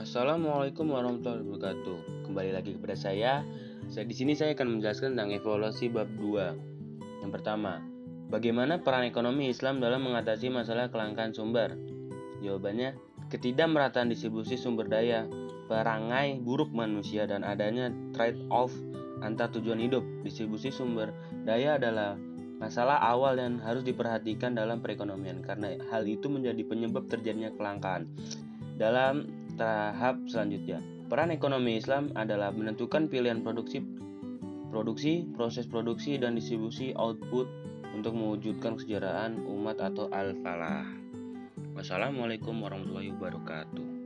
Assalamualaikum warahmatullahi wabarakatuh. Kembali lagi kepada saya. Saya di sini saya akan menjelaskan tentang evaluasi bab 2. Yang pertama, bagaimana peran ekonomi Islam dalam mengatasi masalah kelangkaan sumber? Jawabannya, ketidakmerataan distribusi sumber daya, perangai buruk manusia dan adanya trade-off antar tujuan hidup. Distribusi sumber daya adalah masalah awal yang harus diperhatikan dalam perekonomian karena hal itu menjadi penyebab terjadinya kelangkaan. Dalam tahap selanjutnya. Peran ekonomi Islam adalah menentukan pilihan produksi, produksi, proses produksi dan distribusi output untuk mewujudkan kesejahteraan umat atau al-falah. Wassalamualaikum warahmatullahi wabarakatuh.